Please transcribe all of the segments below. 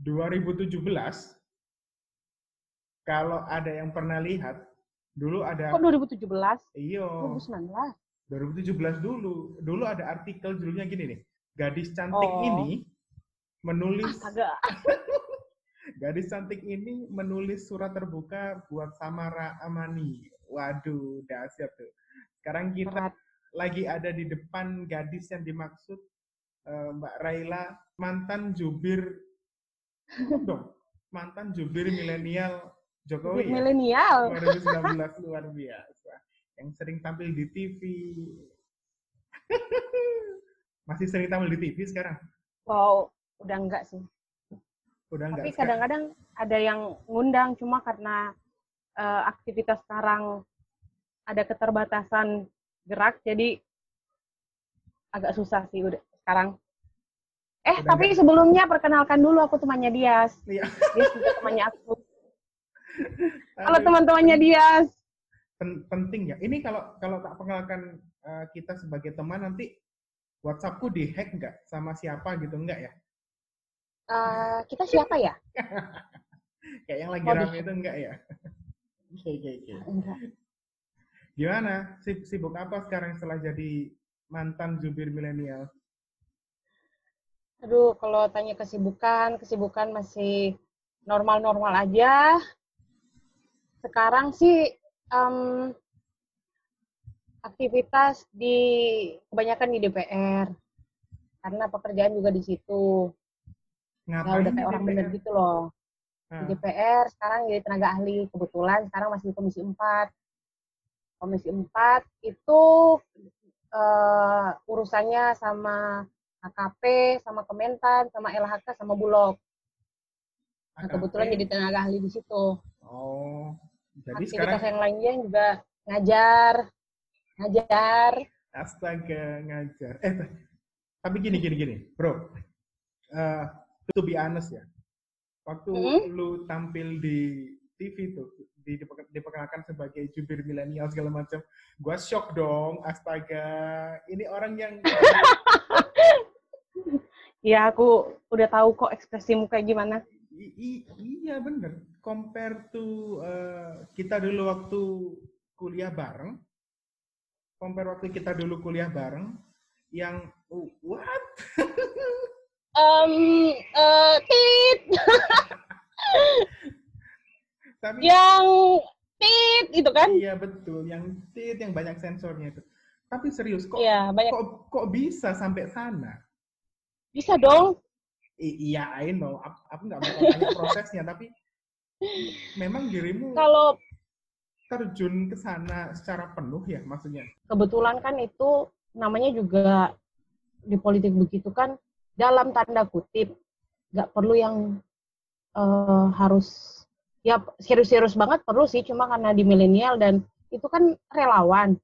2017 kalau ada yang pernah lihat dulu ada Kok 2017? iyo 2019. 2017 dulu dulu ada artikel judulnya gini nih gadis cantik Oh. ini menulis Astaga. gadis cantik ini menulis surat terbuka buat Samara Amani waduh dahsyat tuh sekarang kita Berat. lagi ada di depan gadis yang dimaksud eh, Mbak Raila mantan jubir dong mantan jubir milenial Jokowi ya? Milenial. 2019 luar biasa yang sering tampil di TV masih sering tampil di TV sekarang Wow, udah enggak sih. udah enggak Tapi kadang-kadang ada yang ngundang cuma karena eh, aktivitas sekarang ada keterbatasan gerak jadi agak susah sih udah sekarang. Eh, Udah tapi sebelumnya perkenalkan dulu aku temannya Dias. Iya. Dias juga temannya aku. Halo teman-temannya Dias. pen- penting ya ini kalau kalau tak perkenalkan eh, kita sebagai teman nanti WhatsAppku dihack nggak sama siapa gitu enggak ya Eh, kita siapa ya? kayak yang lagi Oh, rame itu enggak ya Oke, oke, oke. Enggak. Gimana? Sib- Sibuk apa sekarang setelah jadi mantan jubir milenial? Aduh, kalau tanya kesibukan, kesibukan masih normal-normal aja. Sekarang sih em, aktivitas di kebanyakan di DPR. Karena pekerjaan juga di situ. Ya Ngapain udah di kayak orang bener gitu loh. Ah, Di DPR sekarang jadi tenaga ahli. Kebetulan sekarang masih di Komisi 4. Komisi 4 itu eh, urusannya sama KKP, sama Kementan, sama LHK, sama Bulog. Nah, AKP. kebetulan jadi tenaga ahli di situ. Oh, jadi Aktivitas sekarang yang lainnya juga ngajar, ngajar. astaga ngajar. Eh, tapi gini gini gini, bro. Eh, to be honest ya, waktu Hmm? lu tampil di TV tuh, di, diperke- diperkenalkan sebagai jubir milenial segala macam, gua shock dong, astaga. Ini orang yang Ya aku udah tahu kok ekspresimu kayak gimana. I- i- iya bener. Compare to eh, kita dulu waktu kuliah bareng, compare waktu kita dulu kuliah bareng, yang oh, what? Um, eh, tit, Tapi yang tit itu kan? iya betul, yang tit yang banyak sensornya itu. Tapi serius kok Iya banyak. kok kok bisa sampai sana? Bisa dong. I- iya, I know. Aku, aku nggak tanya prosesnya, tapi memang dirimu Kalau terjun ke sana secara penuh ya maksudnya. kebetulan kan itu namanya juga di politik begitu kan dalam tanda kutip nggak perlu yang eh, harus ya serius-serius banget perlu sih cuma karena di milenial dan itu kan relawan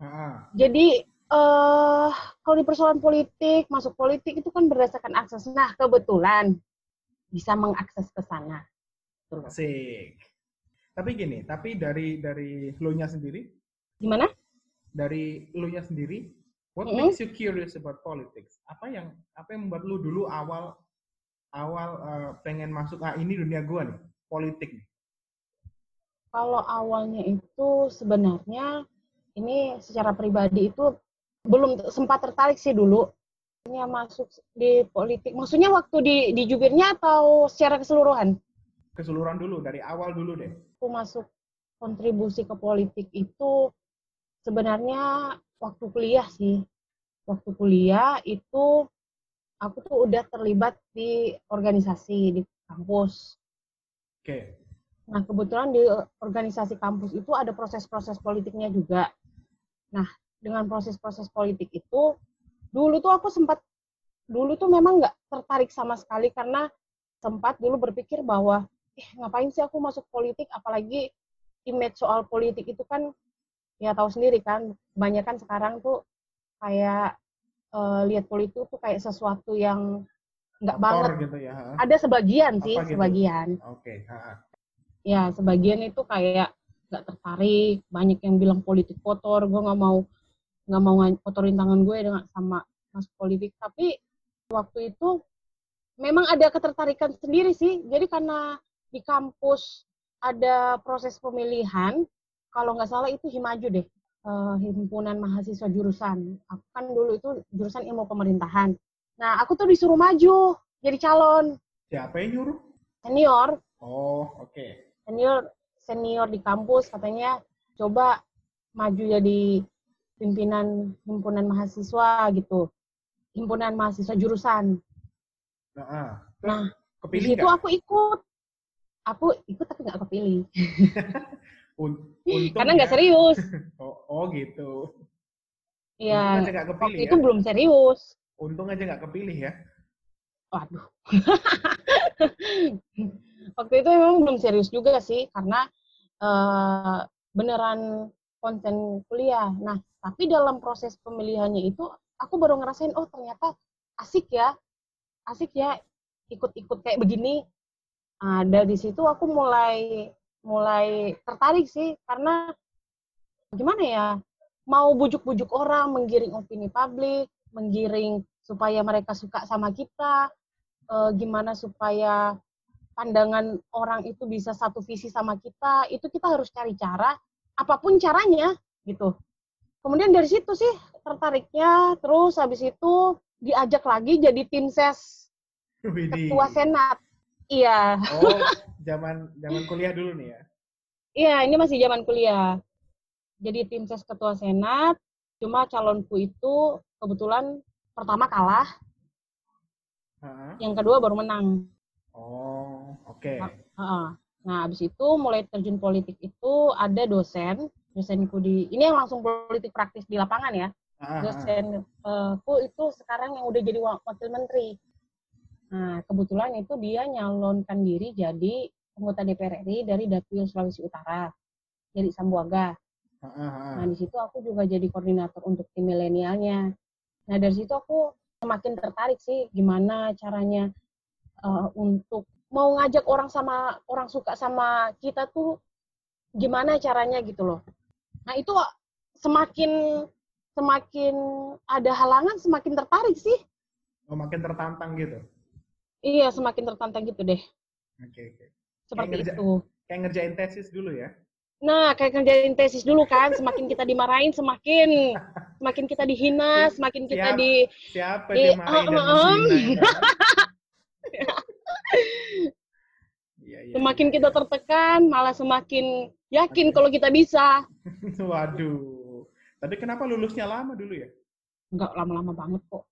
Ah, jadi eh kalau di persoalan politik masuk politik itu kan berdasarkan akses nah kebetulan bisa mengakses ke sana Gitu asik. Tapi gini, tapi dari dari lu nya sendiri, gimana dari lu nya sendiri, what Mm-mm. makes you curious about politics? Apa yang apa yang membuat lu dulu awal awal eh, pengen masuk ah ini dunia gua nih, politik nih. kalau awalnya itu sebenarnya ini secara pribadi itu belum sempat tertarik sih dulu masuk di politik maksudnya waktu di di jubirnya atau secara keseluruhan Keseluruhan dulu dari awal dulu deh. aku masuk kontribusi ke politik itu sebenarnya waktu kuliah sih waktu kuliah itu aku tuh udah terlibat di organisasi di kampus Oke. Nah, kebetulan di organisasi kampus itu ada proses-proses politiknya juga. Nah, dengan proses-proses politik itu, dulu tuh aku sempat, dulu tuh memang nggak tertarik sama sekali karena sempat dulu berpikir bahwa, eh ngapain sih aku masuk politik, apalagi image soal politik itu kan, ya tahu sendiri kan, kebanyakan sekarang tuh kayak eh, lihat politik tuh kayak sesuatu yang nggak banget. Gitu ya. ha? Ada sebagian sih, gitu? sebagian Oke. ha. ya sebagian itu kayak nggak tertarik banyak yang bilang politik kotor gue nggak mau nggak mau kotorin tangan gue dengan sama masuk politik tapi waktu itu memang ada ketertarikan sendiri sih. Jadi karena di kampus ada proses pemilihan, kalau nggak salah itu Himaju deh, uh, himpunan mahasiswa jurusan. Aku kan dulu itu jurusan ilmu pemerintahan. Nah, aku tuh disuruh maju jadi calon. Siapa yang nyuruh? Senior. Oh, oke. Okay. Senior senior di kampus katanya coba maju jadi pimpinan himpunan mahasiswa gitu. Himpunan mahasiswa jurusan. Nah, nah kepilih di situ aku ikut. Aku ikut tapi nggak kepilih. Karena nggak ya. serius. oh, oh gitu. Iya. Waktu ya? itu belum serius. Untung aja nggak kepilih ya. Waduh. Waktu itu memang belum serius juga sih karena uh, beneran konsen kuliah. Nah, tapi dalam proses pemilihannya itu aku baru ngerasain oh ternyata asik ya asik ya ikut-ikut kayak begini. Nah, dari situ aku mulai mulai tertarik sih karena gimana ya mau bujuk-bujuk orang menggiring opini publik menggiring supaya mereka suka sama kita e, gimana supaya pandangan orang itu bisa satu visi sama kita itu kita harus cari cara apa pun caranya gitu kemudian dari situ sih tertariknya terus habis itu diajak lagi jadi tim ses ketua senat. Iya. Oh, zaman zaman kuliah dulu nih ya. Iya, ini masih zaman kuliah. Jadi tim ses ketua senat, cuma calonku itu kebetulan pertama kalah. Uh-huh. Yang kedua baru menang. Oh, oke. Okay. Nah, habis itu mulai terjun politik itu ada dosen, dosenku di ini yang langsung politik praktis di lapangan ya. Uh-huh. Dosenku itu sekarang yang udah jadi wakil menteri. Nah, kebetulan itu dia nyalonkan diri jadi anggota DPR RI dari Dapil Sulawesi Utara, jadi Sambuaga. Nah, di situ aku juga jadi koordinator untuk tim milenialnya. Nah, dari situ aku semakin tertarik sih gimana caranya uh, untuk mau ngajak orang sama orang suka sama kita tuh gimana caranya gitu loh. Nah, itu semakin semakin ada halangan semakin tertarik sih. Oh, makin tertantang gitu. Iya, semakin tertantang gitu deh. Oke, okay, oke. Okay. Seperti kayak itu. Kayak ngerjain tesis dulu ya? Nah, kayak ngerjain tesis dulu kan, semakin kita dimarahin, semakin semakin kita dihina, semakin kita Siap, di siapa di, dimarahin uh, dan um, ya, ya, semakin ya. kita tertekan, malah semakin yakin okay. kalau kita bisa. Waduh. Tapi kenapa lulusnya lama dulu ya? Enggak lama-lama banget kok.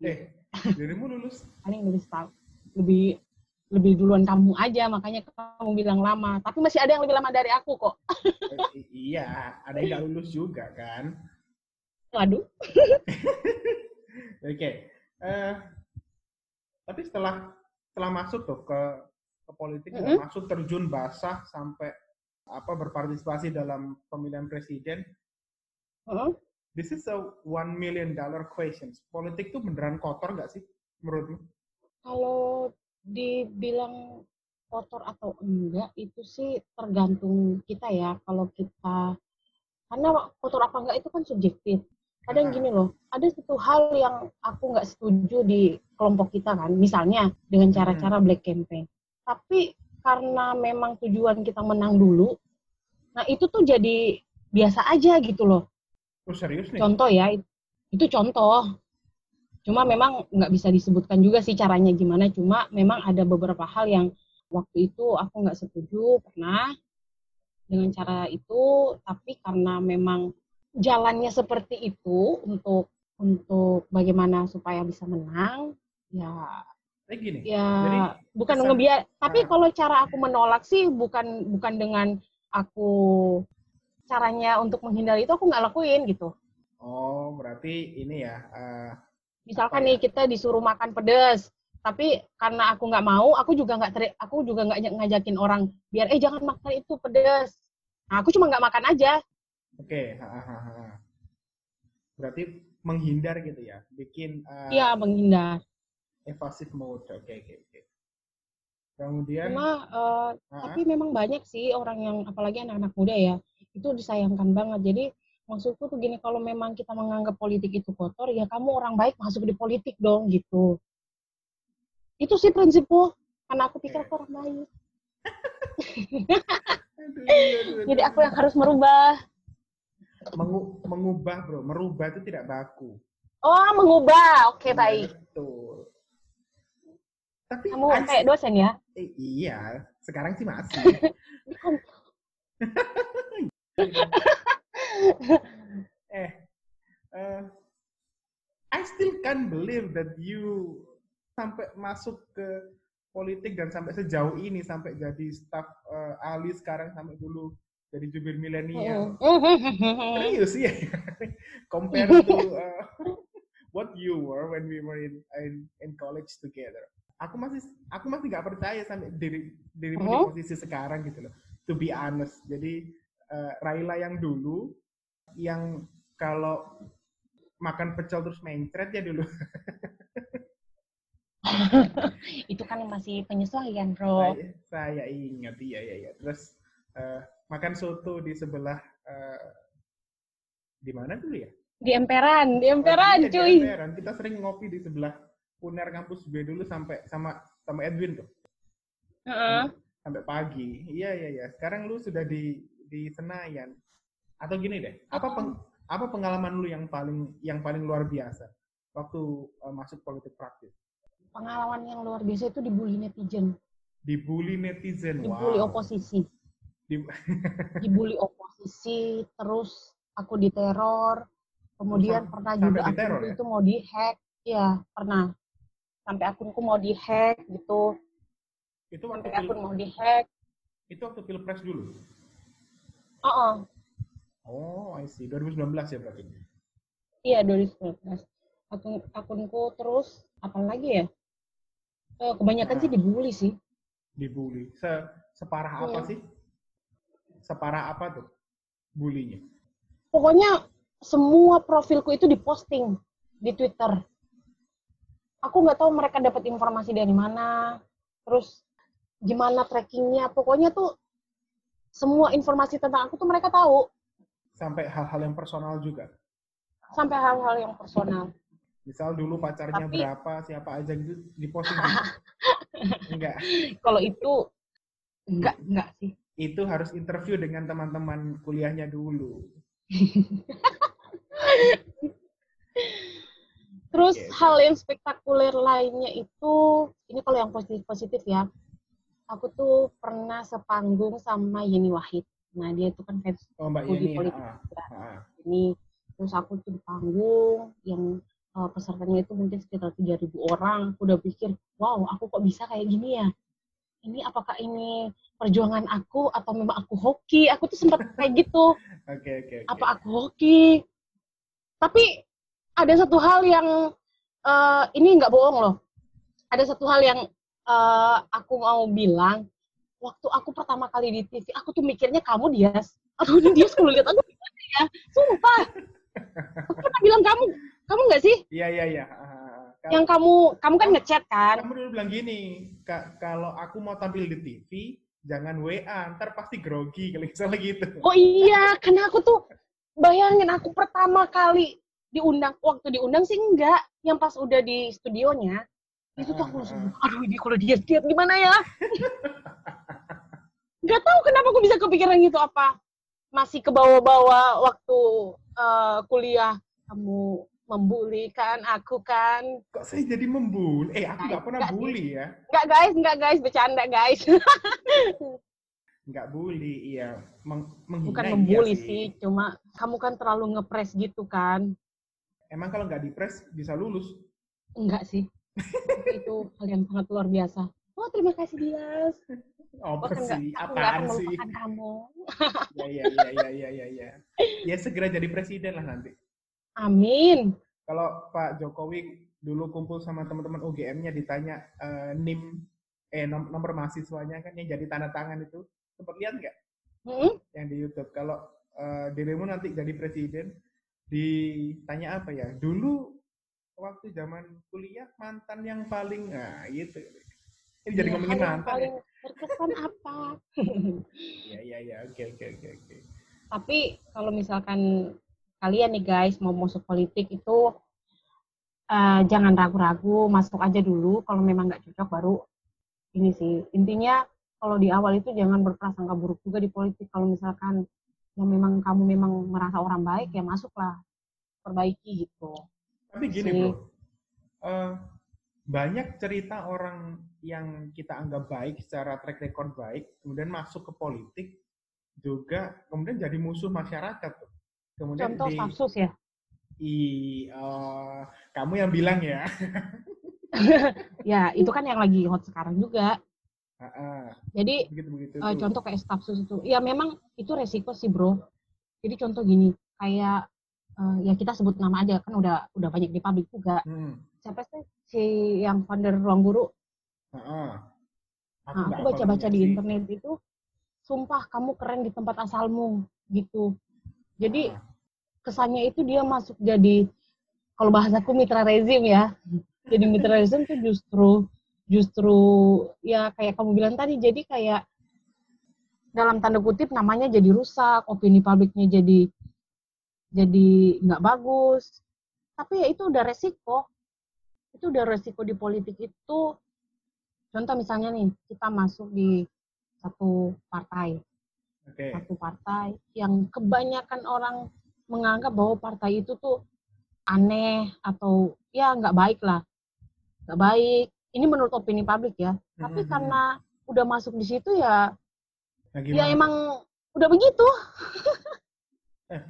Eh, Dirimu lulus? Paling lebih setahun. Lebih lebih duluan kamu aja, makanya kamu bilang lama. Tapi masih ada yang lebih lama dari aku kok. Eh, iya, ada yang lulus juga kan? Waduh. Oke. Okay. Uh, eh, tapi setelah setelah masuk tuh ke ke politik, mm -hmm. masuk terjun basah sampai apa berpartisipasi dalam pemilihan presiden. Uh -huh this is a one million dollar question. Politik tuh beneran kotor nggak sih menurutmu? Kalau dibilang kotor atau enggak itu sih tergantung kita ya. Kalau kita karena kotor apa enggak itu kan subjektif. Kadang nah. gini loh, ada satu hal yang aku nggak setuju di kelompok kita kan, misalnya dengan cara-cara hmm. black campaign. Tapi karena memang tujuan kita menang dulu, nah itu tuh jadi biasa aja gitu loh. Oh, serius nih? Contoh ya, itu contoh. Cuma memang nggak bisa disebutkan juga sih caranya gimana. Cuma memang ada beberapa hal yang waktu itu aku nggak setuju pernah dengan cara itu. Tapi karena memang jalannya seperti itu untuk untuk bagaimana supaya bisa menang, ya gini. Ya, Jadi, bukan ngebiar. Tapi nah. kalau cara aku menolak sih bukan bukan dengan aku caranya untuk menghindari itu aku nggak lakuin gitu. Oh, berarti ini ya. Uh, Misalkan nih ya? kita disuruh makan pedas, tapi karena aku nggak mau, aku juga nggak aku juga nggak ngajakin orang biar eh jangan makan itu pedas. Nah, aku cuma nggak makan aja. Oke, okay. berarti menghindar gitu ya, bikin. Uh, menghindar. Evasive mode, oke okay, oke okay, oke. Okay. Kemudian. Cuma, uh, uh, tapi memang banyak sih orang yang apalagi anak-anak muda ya itu disayangkan banget jadi maksudku tuh gini kalau memang kita menganggap politik itu kotor ya kamu orang baik masuk di politik dong gitu Itu sih prinsipku. Karena aku pikir aku orang baik. Aduh, aduh, Jadi aku yang harus merubah. Mengu- mengubah bro, merubah itu tidak baku. Oh, mengubah. Oke, Iya, baik. Betul. Tapi Kamu I- kayak dosen ya? eh, iya, sekarang sih masih. Eh, eh, I still can't believe that you sampai masuk ke politik dan sampai sejauh ini sampai jadi staff eh, ahli sekarang sampai dulu jadi jubir milenial. Serius ya. Compare to uh, what you were when we were in in, in college together. Aku masih aku masih nggak percaya sampai diri dirimu di Mhm. posisi sekarang gitu loh. To be honest. Jadi uh, Raila yang dulu yang kalau makan pecel terus mencret ya dulu. itu kan masih penyesuaian, bro. saya, saya ingat iya iya iya. Terus uh, makan soto di sebelah uh, di mana dulu ya? Di emperan, di emperan, Oh, iya, di cuy. emperan. Kita sering ngopi di sebelah Uner kampus B dulu sampai sama sama Edwin tuh. Heeh. Sampai pagi. Iya iya iya. Sekarang lu sudah di di Senayan. Atau gini deh, apa peng- apa pengalaman lu yang paling yang paling luar biasa waktu uh, masuk politik praktis? Pengalaman yang luar biasa itu dibully netizen, Dibully netizen. dibully wow. oposisi, dibully oposisi, terus aku diteror, kemudian Sam- pernah sampai juga diteror akunku ya? itu mau dihack, ya pernah. Sampai akunku mau dihack gitu, itu waktu sampai akun mau dihack. itu waktu pilpres dulu. Oh, Oh, I see. 2019 ya berarti. iya 2019. Akun akunku terus apa lagi ya? Eh, kebanyakan Nah. sih dibully sih. Dibully. Se separah apa Iya. sih? Separah apa tuh bulinya? pokoknya semua profilku itu diposting di Twitter. Aku nggak tahu mereka dapat informasi dari mana, terus gimana trackingnya. Pokoknya tuh semua informasi tentang aku tuh mereka tahu, Sampai hal-hal yang personal juga. sampai hal-hal yang personal. Misal dulu pacarnya Tapi- berapa, siapa aja gitu diposting. gitu. Enggak. Kalau itu enggak enggak sih. Itu harus interview dengan teman-teman kuliahnya dulu. Terus oke. hal yang spektakuler lainnya itu, ini kalau yang positif-positif ya, aku tuh pernah sepanggung sama Yeni Wahid. Nah dia itu kan fans Oh, Mbak Yeni. politik ah, juga. ah. ini terus aku tuh di panggung yang uh, pesertanya itu mungkin sekitar 3000 orang aku udah pikir wow aku kok bisa kayak gini ya ini apakah ini perjuangan aku atau memang aku hoki? Aku tuh sempat kayak gitu. Oke, oke, oke. apa aku hoki? Tapi ada satu hal yang uh, ini nggak bohong loh. Ada satu hal yang uh, aku mau bilang. Waktu aku pertama kali di TV aku tuh mikirnya kamu Dias. Aduh ini Dias kalau lihat aku ya? Sumpah. Aku pernah bilang kamu kamu nggak sih? Iya, iya, iya. Ah, ah, ah. Ka- yang kamu kamu kan ngechat kan Kamu dulu bilang gini, "Kak, kalau aku mau tampil di TV, jangan WA, ntar pasti grogi, kalau misalnya gitu. oh iya karena aku tuh bayangin aku pertama kali diundang waktu diundang sih enggak yang pas udah di studionya itu tuh aku langsung aduh ini kalau dia lihat gimana ya nggak tahu kenapa aku bisa kepikiran gitu apa masih ke bawah-bawah waktu eh, kuliah kamu membuli kan aku kan Kok saya jadi membuli? Eh, aku nggak pernah bully ya. nggak guys nggak guys bercanda guys Nggak bully, iya. Meng menghina bukan iya membuli sih cuma kamu kan terlalu ngepres gitu kan Emang kalau nggak dipres, bisa lulus. enggak sih itu hal yang sangat luar biasa oh terima kasih Dias Oh, nggak sih? Apaan sih? kamu Ya, ya, ya, ya, ya, ya, ya. Ya, segera jadi presiden lah nanti. Amin Kalau Pak Jokowi dulu kumpul sama teman-teman UGM-nya ditanya eh, NIM, eh nom- nomor mahasiswanya kan yang jadi tanda tangan itu. Sempat lihat nggak? Hmm? yang di YouTube. Kalau eh, dirimu nanti jadi presiden, ditanya apa ya? Dulu waktu zaman kuliah mantan yang paling, nah gitu. Ini jadi Iya, ngomongin mantan. paling berkesan apa Ya, ya, ya. Oke, oke, oke, oke. tapi kalau misalkan kalian nih guys mau masuk politik itu uh, jangan ragu-ragu, masuk aja dulu. Kalau memang nggak cocok baru ini sih. Intinya kalau di awal itu jangan berprasangka buruk juga di politik. Kalau misalkan yang memang kamu memang merasa orang baik ya masuklah perbaiki gitu. Tapi gini bro, uh, banyak cerita orang yang kita anggap baik secara track record baik, kemudian masuk ke politik juga kemudian jadi musuh masyarakat. Kemudian Contoh di, Sapsus ya? I, uh, kamu yang bilang ya. ya, itu kan yang lagi hot sekarang juga. Uh, uh, Jadi begitu, begitu, uh, contoh kayak Sapsus itu, ya memang itu resiko sih bro. Jadi contoh gini, kayak uh, ya kita sebut nama aja kan udah udah banyak di publik juga. Hmm. Siapa sih si yang founder Ruang Guru? Uh-uh. Aku, nah, aku baca-baca di internet itu, sumpah kamu keren di tempat asalmu gitu. Jadi uh. Kesannya itu dia masuk jadi kalau bahasaku mitra rezim ya. Jadi mitra rezim itu justru justru ya kayak kamu bilang tadi jadi kayak dalam tanda kutip namanya jadi rusak, opini publiknya jadi jadi nggak bagus. Tapi ya itu udah resiko. Itu udah resiko di politik itu. Contoh misalnya nih, kita masuk di satu partai. Okay. Satu partai yang kebanyakan orang menganggap bahwa partai itu tuh aneh atau ya nggak baik lah. Nggak baik. Ini menurut opini publik ya. Hmm. Tapi mm-hmm. karena udah masuk di situ ya, nah, ya emang udah begitu. eh,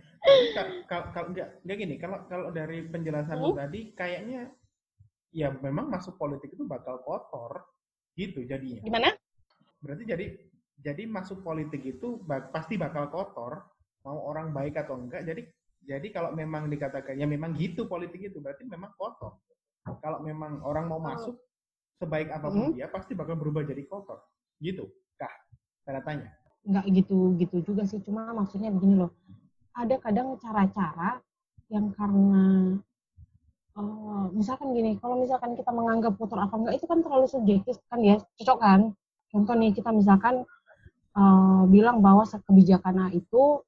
kalau kalau enggak enggak gini kalau kalau dari penjelasan hmm? tadi kayaknya ya memang masuk politik itu bakal kotor gitu jadinya. Gimana? Berarti jadi jadi masuk politik itu bak, pasti bakal kotor mau orang baik atau enggak. Jadi jadi kalau memang dikatakan ya memang gitu politik itu berarti memang kotor. Kalau memang orang mau masuk sebaik apa pun hmm? dia pasti bakal berubah jadi kotor. Gitu. Kah? Tanda tanya. Enggak gitu gitu juga sih. Cuma maksudnya begini loh ada kadang cara-cara yang karena uh, misalkan gini, kalau misalkan kita menganggap kotor apa enggak itu kan terlalu subjektif kan ya, cocok kan? Contoh nih kita misalkan uh, bilang bahwa kebijakan A itu,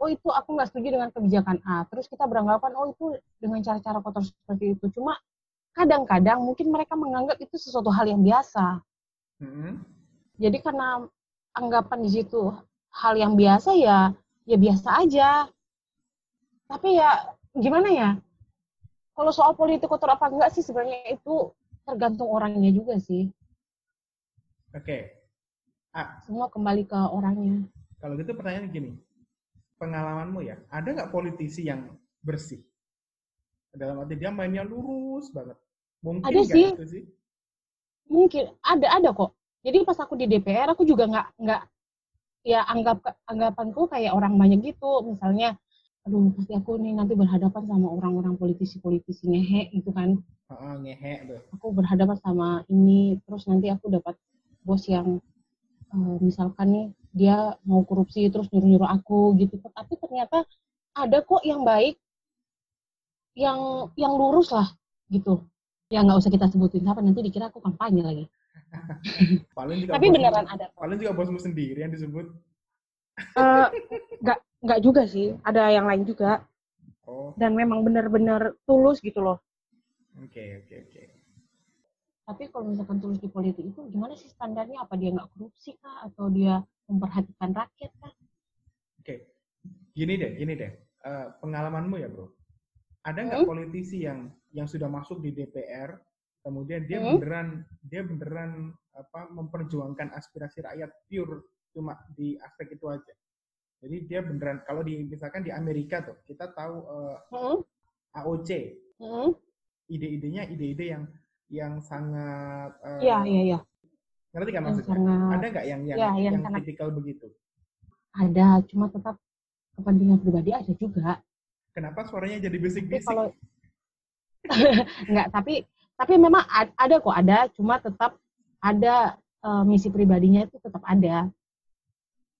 oh itu aku nggak setuju dengan kebijakan A. Terus kita beranggapan oh itu dengan cara-cara kotor seperti itu. Cuma kadang-kadang mungkin mereka menganggap itu sesuatu hal yang biasa. Mm-hmm. Jadi karena anggapan di situ hal yang biasa ya ya biasa aja. Tapi ya gimana ya? Kalau soal politik kotor apa enggak sih sebenarnya itu tergantung orangnya juga sih. Oke. Okay. Ah. Semua kembali ke orangnya. Kalau gitu pertanyaan gini, pengalamanmu ya, ada nggak politisi yang bersih? Dalam arti dia mainnya lurus banget. Mungkin ada sih. Itu sih. Mungkin ada ada kok. Jadi pas aku di DPR aku juga nggak nggak ya anggap anggapanku kayak orang banyak gitu misalnya aduh pasti aku nih nanti berhadapan sama orang-orang politisi-politisi ngehe gitu kan oh, ngehe tuh. aku berhadapan sama ini terus nanti aku dapat bos yang uh, misalkan nih dia mau korupsi terus nyuruh-nyuruh aku gitu tapi ternyata ada kok yang baik yang yang lurus lah gitu ya nggak usah kita sebutin apa nanti dikira aku kampanye lagi paling juga Tapi beneran ada. Paling juga bosmu sendiri yang disebut. Uh, nggak nggak juga sih, ada yang lain juga. Oh. Dan memang benar-benar tulus gitu loh. Oke okay, oke okay, oke. Okay. Tapi kalau misalkan tulus di politik itu gimana sih standarnya? Apa dia nggak korupsi kah? Atau dia memperhatikan rakyat kah? Oke, okay. gini deh, gini deh. Uh, pengalamanmu ya bro. Ada nggak hmm? politisi yang yang sudah masuk di DPR kemudian dia hmm? beneran dia beneran apa memperjuangkan aspirasi rakyat pure cuma di aspek itu aja jadi dia beneran kalau di misalkan di Amerika tuh kita tahu uh, hmm? AOC hmm? ide-idenya ide-ide yang yang sangat uh, iya iya ngerti kan maksudnya? Sangat, ada nggak yang yang ya, yang, yang sangat, tipikal begitu? Ada cuma tetap kepentingan pribadi ada juga. Kenapa suaranya jadi bisik-bisik? kalau nggak tapi tapi memang ada kok ada cuma tetap ada uh, misi pribadinya itu tetap ada.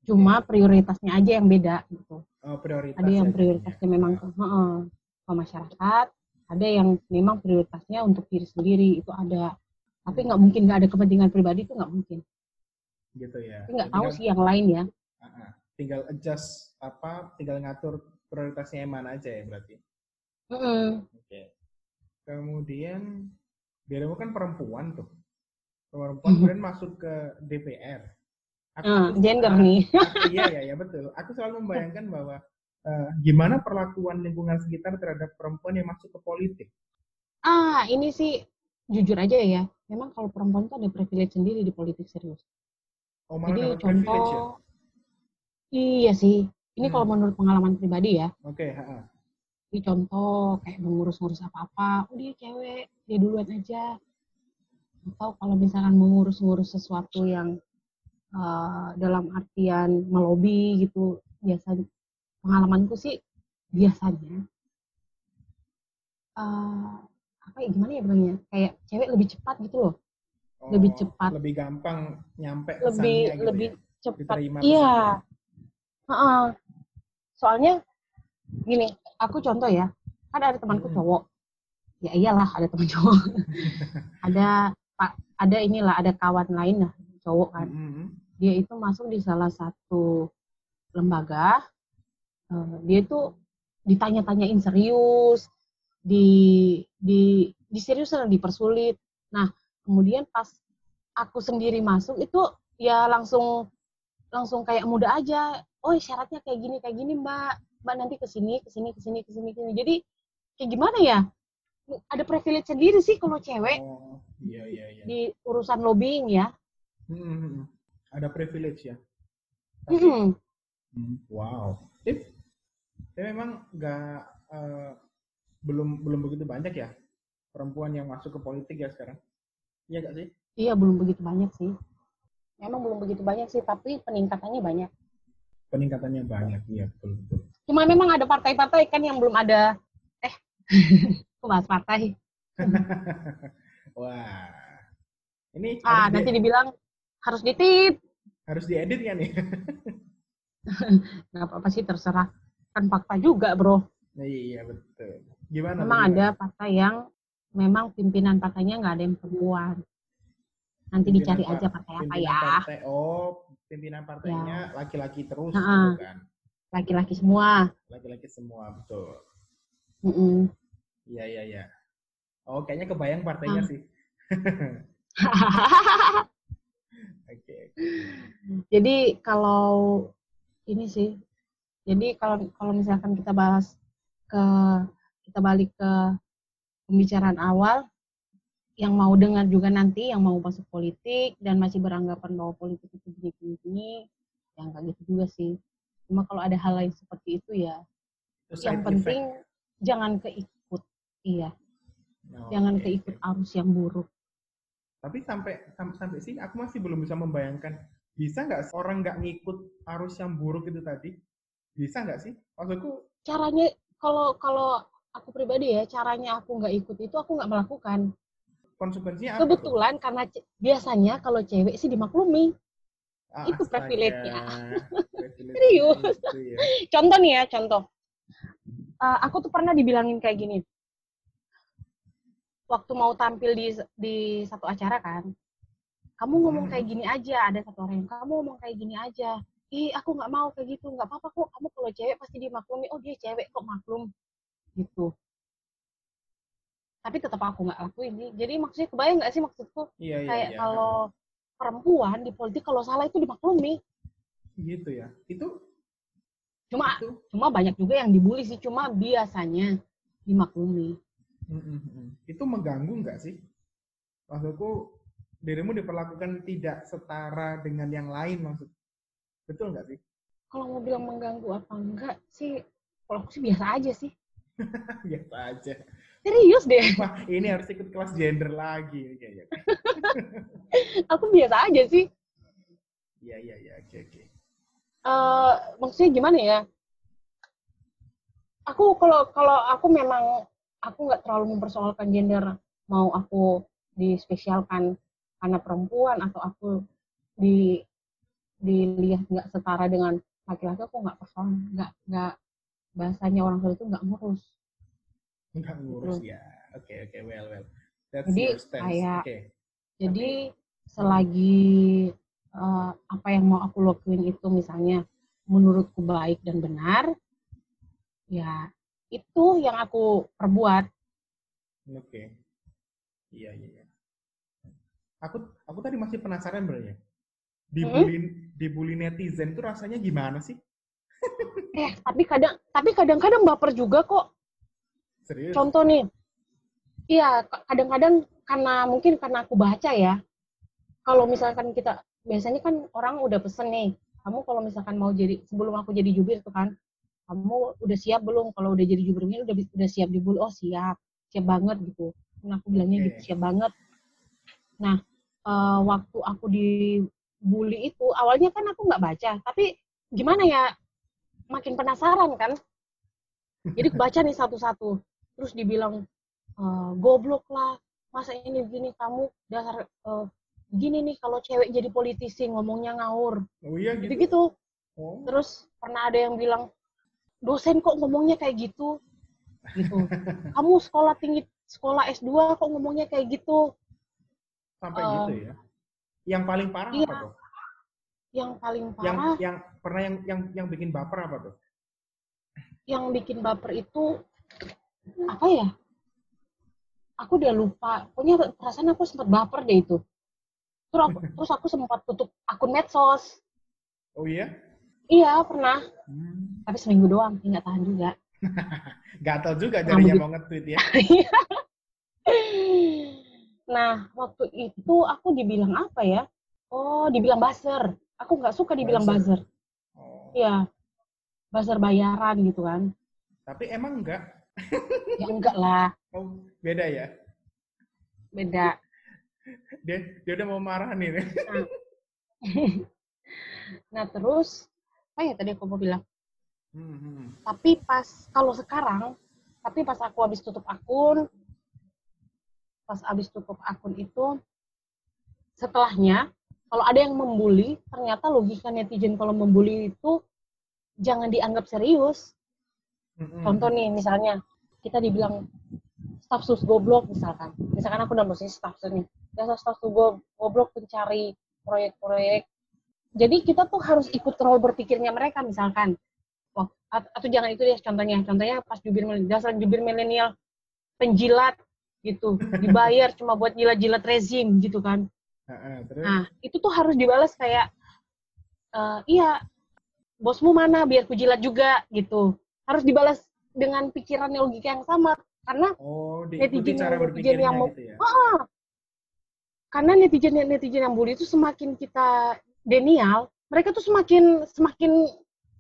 Cuma prioritasnya aja yang beda gitu. Oh, prioritas ada yang prioritasnya ya. memang ke, uh, ke masyarakat ada yang memang prioritasnya untuk diri sendiri itu ada tapi nggak mungkin nggak ada kepentingan pribadi itu nggak mungkin. Gitu ya. Tapi nggak tahu sih yang lain ya. Tinggal adjust apa tinggal ngatur prioritasnya yang mana aja ya berarti. Mm -hmm. oke. Okay. kemudian dirimu kan perempuan tuh. Perempuan kemudian masuk ke DPR aku, uh, gender nih. aku, iya iya ya betul. Aku selalu membayangkan bahwa uh, gimana perlakuan lingkungan sekitar terhadap perempuan yang masuk ke politik? Ah ini sih jujur aja ya memang kalau perempuan tuh ada privilege sendiri di politik serius oh, jadi contoh ya? iya sih ini hmm. kalau menurut pengalaman pribadi ya oke okay, ini contoh kayak mengurus-ngurus apa-apa, oh dia cewek, dia duluan aja. Atau kalau misalkan mengurus-ngurus sesuatu yang uh, dalam artian melobi gitu, biasanya pengalamanku sih biasanya uh, apa ya gimana ya bilangnya? Kayak cewek lebih cepat gitu loh. Oh, lebih cepat. lebih gampang nyampe lebih gitu lebih ya? cepat. Iya. uh -uh. soalnya gini aku contoh ya. Kan ada temanku cowok. Ya iyalah ada teman cowok. Ada pak ada inilah ada kawan lain lah cowok kan. Dia itu masuk di salah satu lembaga. Uh, dia itu ditanya-tanyain serius di di di serius dan dipersulit. Nah kemudian pas aku sendiri masuk itu ya langsung langsung kayak muda aja. Oh syaratnya kayak gini kayak gini mbak. Mbak nanti ke sini ke sini ke sini ke sini jadi kayak gimana ya? Ada privilege sendiri sih kalau cewek. Oh, iya, iya, iya. di urusan lobbying ya. Hmm, hmm, hmm. ada privilege ya? Tapi, hmm. wow. Tip, saya memang nggak uh, belum belum begitu banyak ya perempuan yang masuk ke politik ya sekarang iya nggak sih iya belum begitu banyak sih memang belum begitu banyak sih tapi peningkatannya banyak peningkatannya banyak iya betul betul Cuma memang ada partai-partai kan yang belum ada eh kok bahas partai. Wah. Ini ah nanti di... dibilang harus ditit. Harus diedit kan nih? Gak apa-apa sih terserah. Kan fakta juga, Bro. Iya, betul. Gimana? Memang ada partai yang memang pimpinan partainya nggak ada yang perempuan. Nanti pimpinan dicari aja partai apa ya. Partai, oh, pimpinan partainya ya. laki-laki ya. terus, nah, kan? Laki-laki semua. Laki-laki semua, betul. Mm -mm. Iya, iya, iya. Oh, kayaknya kebayang partainya ah. sih. Oke. okay. Jadi kalau ini sih, jadi kalau kalau misalkan kita bahas ke kita balik ke pembicaraan awal, yang mau dengar juga nanti yang mau masuk politik dan masih beranggapan bahwa politik itu gini-gini, yang kayak gitu juga sih. Cuma kalau ada hal lain seperti itu ya, Terus yang penting effect. jangan keikut, iya. Oh, jangan okay. keikut arus yang buruk. Tapi sampai sampai, sampai sini aku masih belum bisa membayangkan bisa nggak orang nggak ngikut arus yang buruk itu tadi? Bisa nggak sih? Maksudku caranya kalau kalau aku pribadi ya caranya aku nggak ikut itu aku nggak melakukan. Konsekuensinya apa? Kebetulan tuh? karena biasanya kalau cewek sih dimaklumi. Ah, itu privilege-nya. Serius. ya. contoh nih ya, contoh. Uh, aku tuh pernah dibilangin kayak gini. Waktu mau tampil di di satu acara kan, kamu ngomong kayak hmm. gini aja. Ada satu orang yang kamu ngomong kayak gini aja. Ih, aku nggak mau kayak gitu. Nggak apa-apa kok. Kamu kalau cewek pasti dimaklumi. Oh dia cewek kok maklum. Gitu. Tapi tetap aku nggak lakuin. Jadi maksudnya kebayang nggak sih maksudku? Iya, iya, kayak iya. kalau perempuan di politik kalau salah itu dimaklumi. Gitu ya. Itu cuma itu. cuma banyak juga yang dibully sih cuma biasanya dimaklumi. Mm-mm. Itu mengganggu nggak sih? Maksudku dirimu diperlakukan tidak setara dengan yang lain maksud. Betul nggak sih? Kalau mau bilang mengganggu apa enggak sih, kalau aku sih biasa aja sih. biasa aja. Serius deh. Wah, ini harus ikut kelas gender lagi kayaknya. aku biasa aja sih. Iya, iya, iya. Oke, oke. Uh, maksudnya gimana ya? Aku kalau kalau aku memang aku nggak terlalu mempersoalkan gender. Mau aku dispesialkan karena perempuan atau aku di dilihat nggak setara dengan laki-laki aku nggak persoal nggak nggak bahasanya orang tua itu nggak ngurus Enggak ngurus ya. Oke okay, oke okay, well well. That's jadi kayak okay. jadi selagi uh, apa yang mau aku lakuin itu misalnya menurutku baik dan benar, ya itu yang aku perbuat. Oke. Iya, iya, iya. Aku aku tadi masih penasaran bro ya. Dibully dibully netizen tuh rasanya gimana sih? Eh, tapi kadang tapi kadang-kadang baper juga kok. Serius? Contoh nih. Iya, ka- kadang-kadang karena mungkin karena aku baca ya. Kalau misalkan kita biasanya kan orang udah pesen nih, kamu kalau misalkan mau jadi sebelum aku jadi jubir tuh kan, kamu udah siap belum? Kalau udah jadi jubir ini udah udah siap dibully. Oh, siap. Siap banget gitu. Nah, aku bilangnya Oke. gitu, siap banget. Nah, eh, waktu aku dibully itu awalnya kan aku nggak baca, tapi gimana ya? Makin penasaran kan? Jadi baca nih satu-satu. Terus dibilang "Eh, goblok lah. Masa ini gini kamu dasar eh, gini nih kalau cewek jadi politisi ngomongnya ngawur. Oh iya gitu. Gitu-gitu. Oh. Terus pernah ada yang bilang dosen kok ngomongnya kayak gitu. Gitu. Kamu sekolah tinggi sekolah S2 kok ngomongnya kayak gitu. Sampai Eh, gitu ya. Yang paling parah iya. apa tuh? Yang paling Yang parah yang pernah yang yang yang bikin baper apa tuh? yang bikin baper itu apa ya? Aku udah lupa. Pokoknya perasaan aku sempat baper deh itu. Terus aku, terus aku sempat tutup akun medsos. Oh iya? Iya, pernah. Hmm. Tapi seminggu doang, nggak tahan juga. Gatal juga Nah, jadinya begitu. mau nge-tweet ya. nah, waktu itu aku dibilang apa ya? Oh, dibilang buzzer. Aku nggak suka dibilang Buzzer. Oh. Iya, buzzer bayaran gitu kan. Tapi emang enggak? Ya enggak lah, Oh, beda ya? beda. Dia dia udah mau marah nih. Nah, terus, apa ya tadi aku mau bilang? Hmm, hmm. Tapi pas, kalau sekarang, tapi pas aku habis tutup akun, pas habis tutup akun itu, setelahnya, kalau ada yang membuli, ternyata logika netizen kalau membuli itu jangan dianggap serius. Contoh nih, misalnya kita dibilang staf sus goblok misalkan. Misalkan aku udah posisi staf sus nih. Dasar staf sus go- goblok pencari proyek-proyek. Jadi kita tuh harus ikut role berpikirnya mereka misalkan. Wah, at- atau jangan itu ya contohnya. Contohnya pas jubir milenial, dasar jubir milenial penjilat gitu. Dibayar cuma buat jilat-jilat rezim gitu kan. Terus? Nah, itu tuh harus dibalas kayak, "Eh, iya, bosmu mana biar ku jilat juga, gitu. Harus dibalas dengan pikiran yang logika yang sama. Karena, oh, netizen- cara netizen yang mau- gitu ya. ah, karena netizen netizen yang bully itu semakin kita denial, mereka tuh semakin semakin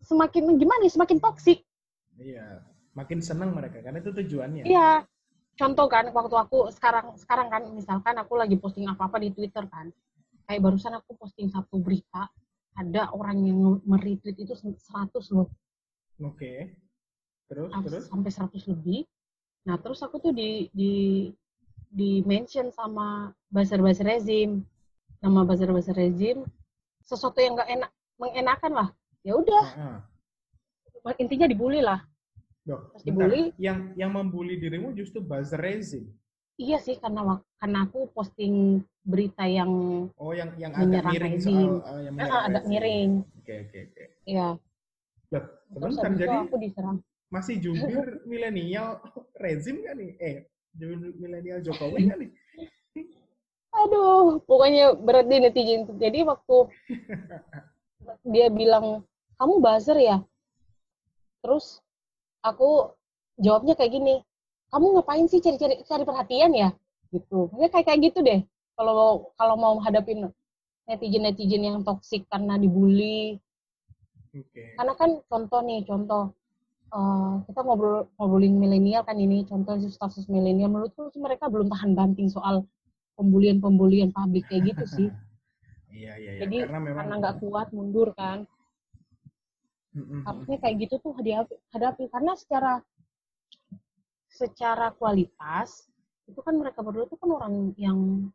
semakin gimana ya, semakin toksik. Iya. Makin senang mereka karena itu tujuannya. Iya. Contoh kan, waktu aku sekarang sekarang kan, misalkan aku lagi posting apa-apa di Twitter kan, kayak barusan aku posting satu berita, ada orang yang meretweet itu 100 loh, Oke. Terus Am- terus? sampai 100 lebih. Nah, terus aku tuh di di di mention sama buzzer-buzzer rezim, nama buzzer-buzzer rezim, sesuatu yang nggak enak, mengenakan lah. Ya udah, Heeh. intinya dibully lah. Loh, bentar. dibully. Yang yang membuli dirimu justru buzzer raising. Iya sih, karena karena aku posting berita yang Oh, yang yang agak miring soal uh, yang eh, menyerang agak rezim. miring. Oke, oke, oke. Iya. Loh, Terus sebentar jadi aku diserang. masih jubir milenial rezim kan nih? Eh, jubir milenial Jokowi kan nih? Aduh, pokoknya berat deh netizen. Jadi waktu dia bilang, kamu buzzer ya? Terus aku jawabnya kayak gini, kamu ngapain sih cari-cari cari perhatian ya? Gitu. Ya kayak kayak gitu deh. Kalau kalau mau hadapin netizen-netizen yang toksik karena dibully. Oke. Karena kan contoh nih, contoh eh, kita ngobrol ngobrolin milenial kan ini contoh status milenial menurutku sih mereka belum tahan banting soal pembulian-pembulian publik kayak gitu sih. Iya, iya, iya. Jadi karena memang karena nggak kuat mundur kan. Harusnya kayak gitu tuh hadapi, hadapi karena secara secara kualitas itu kan mereka berdua tuh kan orang yang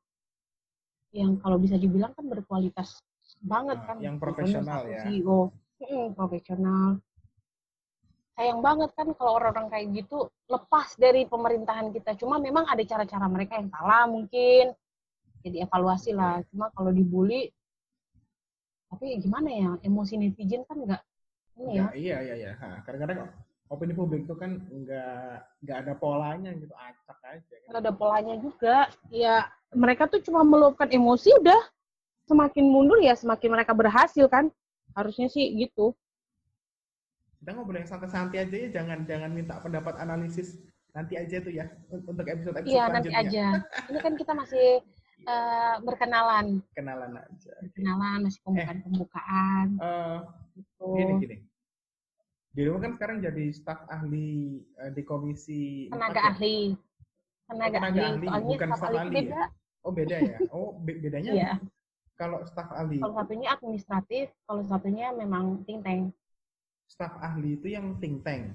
yang kalau bisa dibilang kan berkualitas banget Ah, kan. yang profesional ya. CEO, Mm, profesional. Sayang banget kan kalau orang-orang kayak gitu lepas dari pemerintahan kita. Cuma memang ada cara-cara mereka yang salah mungkin. Jadi evaluasi lah. Cuma kalau dibully, tapi gimana ya emosi netizen kan nggak ya. Ya, iya, iya, iya. Ha, kadang-kadang opini publik itu kan nggak nggak ada polanya gitu acak aja kan. nggak ada polanya juga. Ya mereka tuh cuma meluapkan emosi udah. Semakin mundur ya semakin mereka berhasil kan. Harusnya sih gitu. Kita ngobrol yang santai-santai aja ya jangan jangan minta pendapat analisis. Nanti aja tuh ya untuk episode episode iya nanti aja. Ini kan kita masih uh, berkenalan. Kenalan aja. Kenalan masih pembukaan pembukaan uh, gitu. gini gini di rumah kan sekarang jadi staf ahli uh, di komisi tenaga ya? ahli tenaga, oh, tenaga ahli, ahli. Bukan staf ahli, beda. ya oh beda ya oh be bedanya iya. kalau staf ahli kalau satunya administratif kalau satunya memang think tank staf ahli itu yang think tank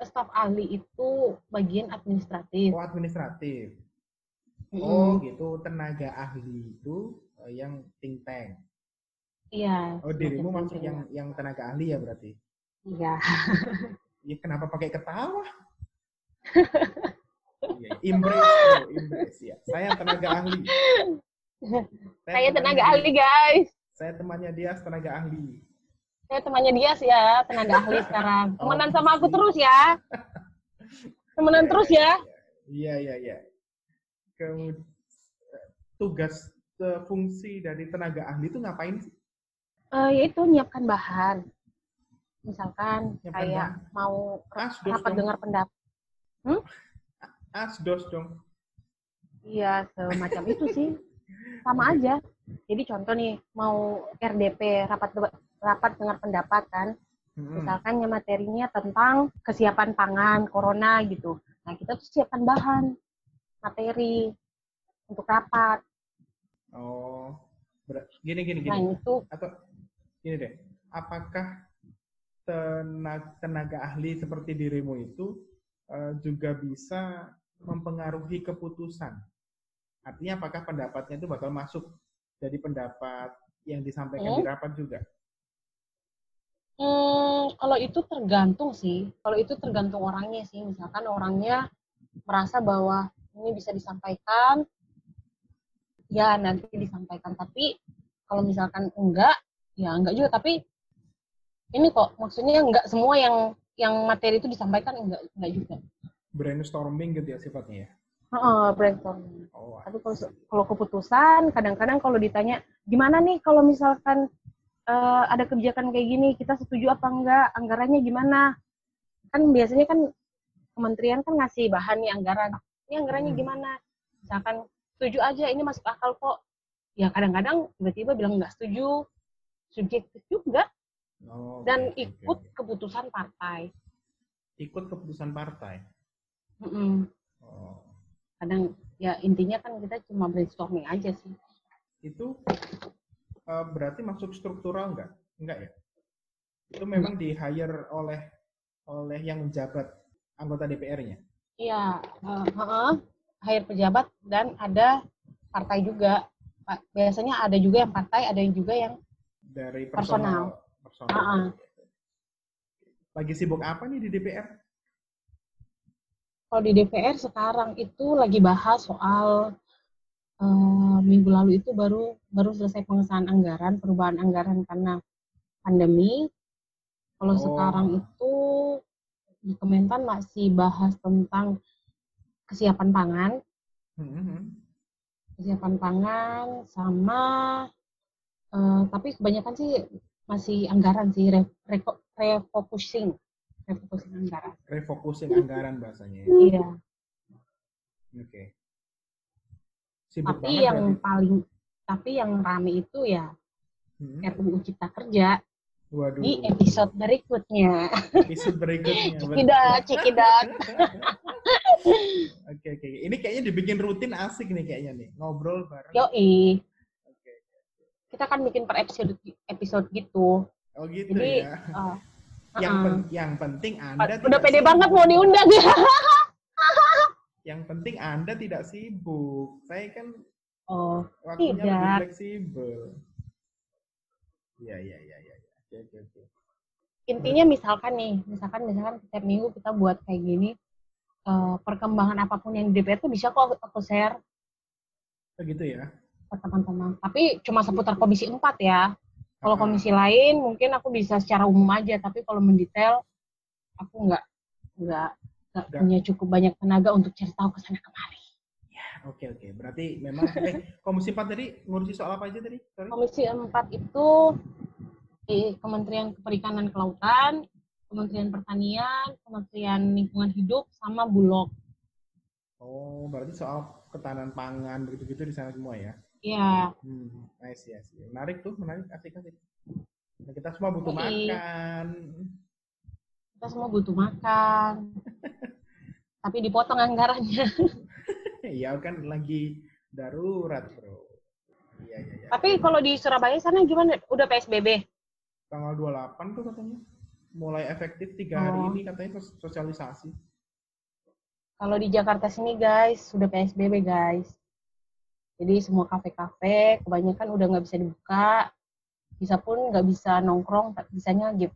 staf ahli itu bagian administratif oh administratif mm. oh gitu tenaga ahli itu uh, yang think tank iya oh dirimu masuk yang yang tenaga ahli ya berarti Iya. Ya kenapa pakai ketawa? ya, impress, impress ya. Saya tenaga ahli. Saya, saya tenaga ahli, guys. Saya temannya dia tenaga ahli. Saya temannya dia sih ya, tenaga ahli sekarang. Oh, Temenan sama aku terus ya. Temenan ya, terus ya. Iya, iya, iya. Kemudian tugas eh, fungsi dari tenaga ahli itu ngapain sih? Uh, yaitu nyiapkan bahan. Misalkan ya, kayak benar. mau Asdos rapat dong. dengar pendapat. Hmm? asdos dong. Iya semacam itu sih. Sama aja. Jadi contoh nih mau RDP rapat rapat dengar pendapat kan. Hmm. misalkan ya materinya tentang kesiapan pangan corona gitu. Nah kita tuh siapkan bahan materi untuk rapat. Oh gini gini gini. Nah itu atau gini deh apakah tenaga, tenaga ahli seperti dirimu itu uh, juga bisa mempengaruhi keputusan. Artinya apakah pendapatnya itu bakal masuk jadi pendapat yang disampaikan hmm? di rapat juga? Hmm, kalau itu tergantung sih. Kalau itu tergantung orangnya sih. Misalkan orangnya merasa bahwa ini bisa disampaikan, ya nanti disampaikan. Tapi kalau misalkan enggak, ya enggak juga. Tapi ini kok maksudnya nggak semua yang yang materi itu disampaikan enggak enggak juga. Brainstorming gitu ya sifatnya ya? Uh, brainstorming. Oh, tapi kalau kalau keputusan kadang-kadang kalau ditanya gimana nih kalau misalkan uh, ada kebijakan kayak gini kita setuju apa enggak? Anggarannya gimana? Kan biasanya kan kementerian kan ngasih bahan nih anggaran. Ini anggarannya hmm. gimana? Misalkan setuju aja ini masuk akal kok. Ya kadang-kadang tiba-tiba bilang nggak setuju subjektif juga Oh, dan okay, ikut okay. keputusan partai. Ikut keputusan partai. Mm -mm. Oh. Kadang ya intinya kan kita cuma brainstorming aja sih. Itu uh, berarti masuk struktural enggak? Enggak ya? Itu memang di hire oleh oleh yang menjabat anggota DPR-nya. Iya, uh, uh, hire pejabat dan ada partai juga. Biasanya ada juga yang partai, ada yang juga yang dari personal. personal personal. Uh -uh. Lagi sibuk apa nih di DPR? Kalau di DPR sekarang itu lagi bahas soal uh, minggu lalu itu baru baru selesai pengesahan anggaran, perubahan anggaran karena pandemi. Kalau oh. sekarang itu di Kementan masih bahas tentang kesiapan pangan. Mm -hmm. Kesiapan pangan sama uh, tapi kebanyakan sih masih anggaran sih re, re, refocusing refocusing anggaran refocusing anggaran bahasanya ya? iya oke okay. tapi yang berarti. paling tapi yang rame itu ya hmm. RUU Cipta Kerja Waduh. di episode berikutnya. Episode berikutnya. Cekidat, cekidat. Oke, oke. Ini kayaknya dibikin rutin asik nih kayaknya nih. Ngobrol bareng. Yoi kita kan bikin per episode episode gitu. Oh gitu Jadi, ya. Uh, yang uh, pen, yang penting Anda udah pede sibuk. banget mau diundang ya. yang penting Anda tidak sibuk. Saya kan oh, waktunya tidak. lebih fleksibel. Iya, iya, iya, iya. Oke, oke, oke. Intinya misalkan nih, misalkan misalkan setiap minggu kita buat kayak gini, uh, perkembangan apa pun yang di DPR tuh bisa kok aku share. Begitu oh, ya? Ke teman-teman. Tapi cuma seputar komisi 4 ya. Kalau komisi lain mungkin aku bisa secara umum aja, tapi kalau mendetail aku nggak nggak nggak punya cukup banyak tenaga untuk cari tahu ke sana kemari. Ya, oke oke. Berarti memang eh Komisi 4 tadi ngurusi soal apa aja tadi? Sorry. Komisi 4 itu eh, Kementerian Perikanan Kelautan, Kementerian Pertanian, Kementerian Lingkungan Hidup, sama Bulog. Oh, berarti soal ketahanan pangan begitu-gitu di sana semua ya? Iya. Hmm, nice ya sih. Menarik tuh, menarik, asik asik. Nah, kita semua butuh Iya. makan. Kita semua butuh makan. Tapi dipotong anggarannya. Iya kan lagi darurat bro. Iya iya iya. Tapi kalau di Surabaya sana gimana? Udah PSBB? Tanggal 28 tuh katanya. Mulai efektif tiga hari Oh. ini katanya sos- sosialisasi. Kalau di Jakarta sini guys, sudah PSBB guys. Jadi semua kafe-kafe kebanyakan udah nggak bisa dibuka. Bisa pun nggak bisa nongkrong, tak- bisanya give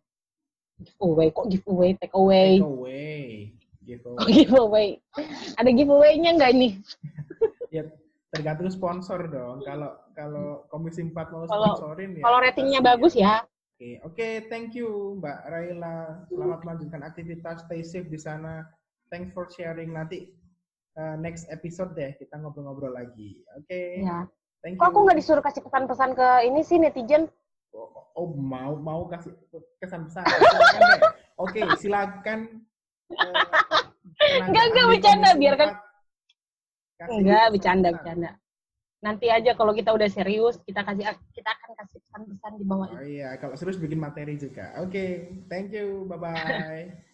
giveaway. Kok giveaway? Take away. Take away. Gitu. Kok giveaway? Ada giveaway-nya nggak nih? Ya tergantung sponsor dong. Kalau kalau Komisi 4 mau sponsorin ya. Kalau ratingnya bagus ya. Oke, oke, thank you Mbak Raila. Selamat melanjutkan aktivitas, stay safe di sana. Thanks for sharing. Nanti uh, next episode deh kita ngobrol-ngobrol lagi. Oke. Ya. Thank you. Kok aku nggak disuruh kasih pesan-pesan ke ini sih netizen? Oh, oh, mau mau kasih kesan pesan. Silakan deh. Oke, silakan. uh, Enggak, enggak, bercanda, biarkan- 4 kasih Enggak, pesan-pesan. bercanda, bercanda. Nanti aja kalau kita udah serius, kita kasih kita akan kasih pesan-pesan di bawah Oh iya, kalau serius bikin materi juga. Oke, thank you. Bye bye.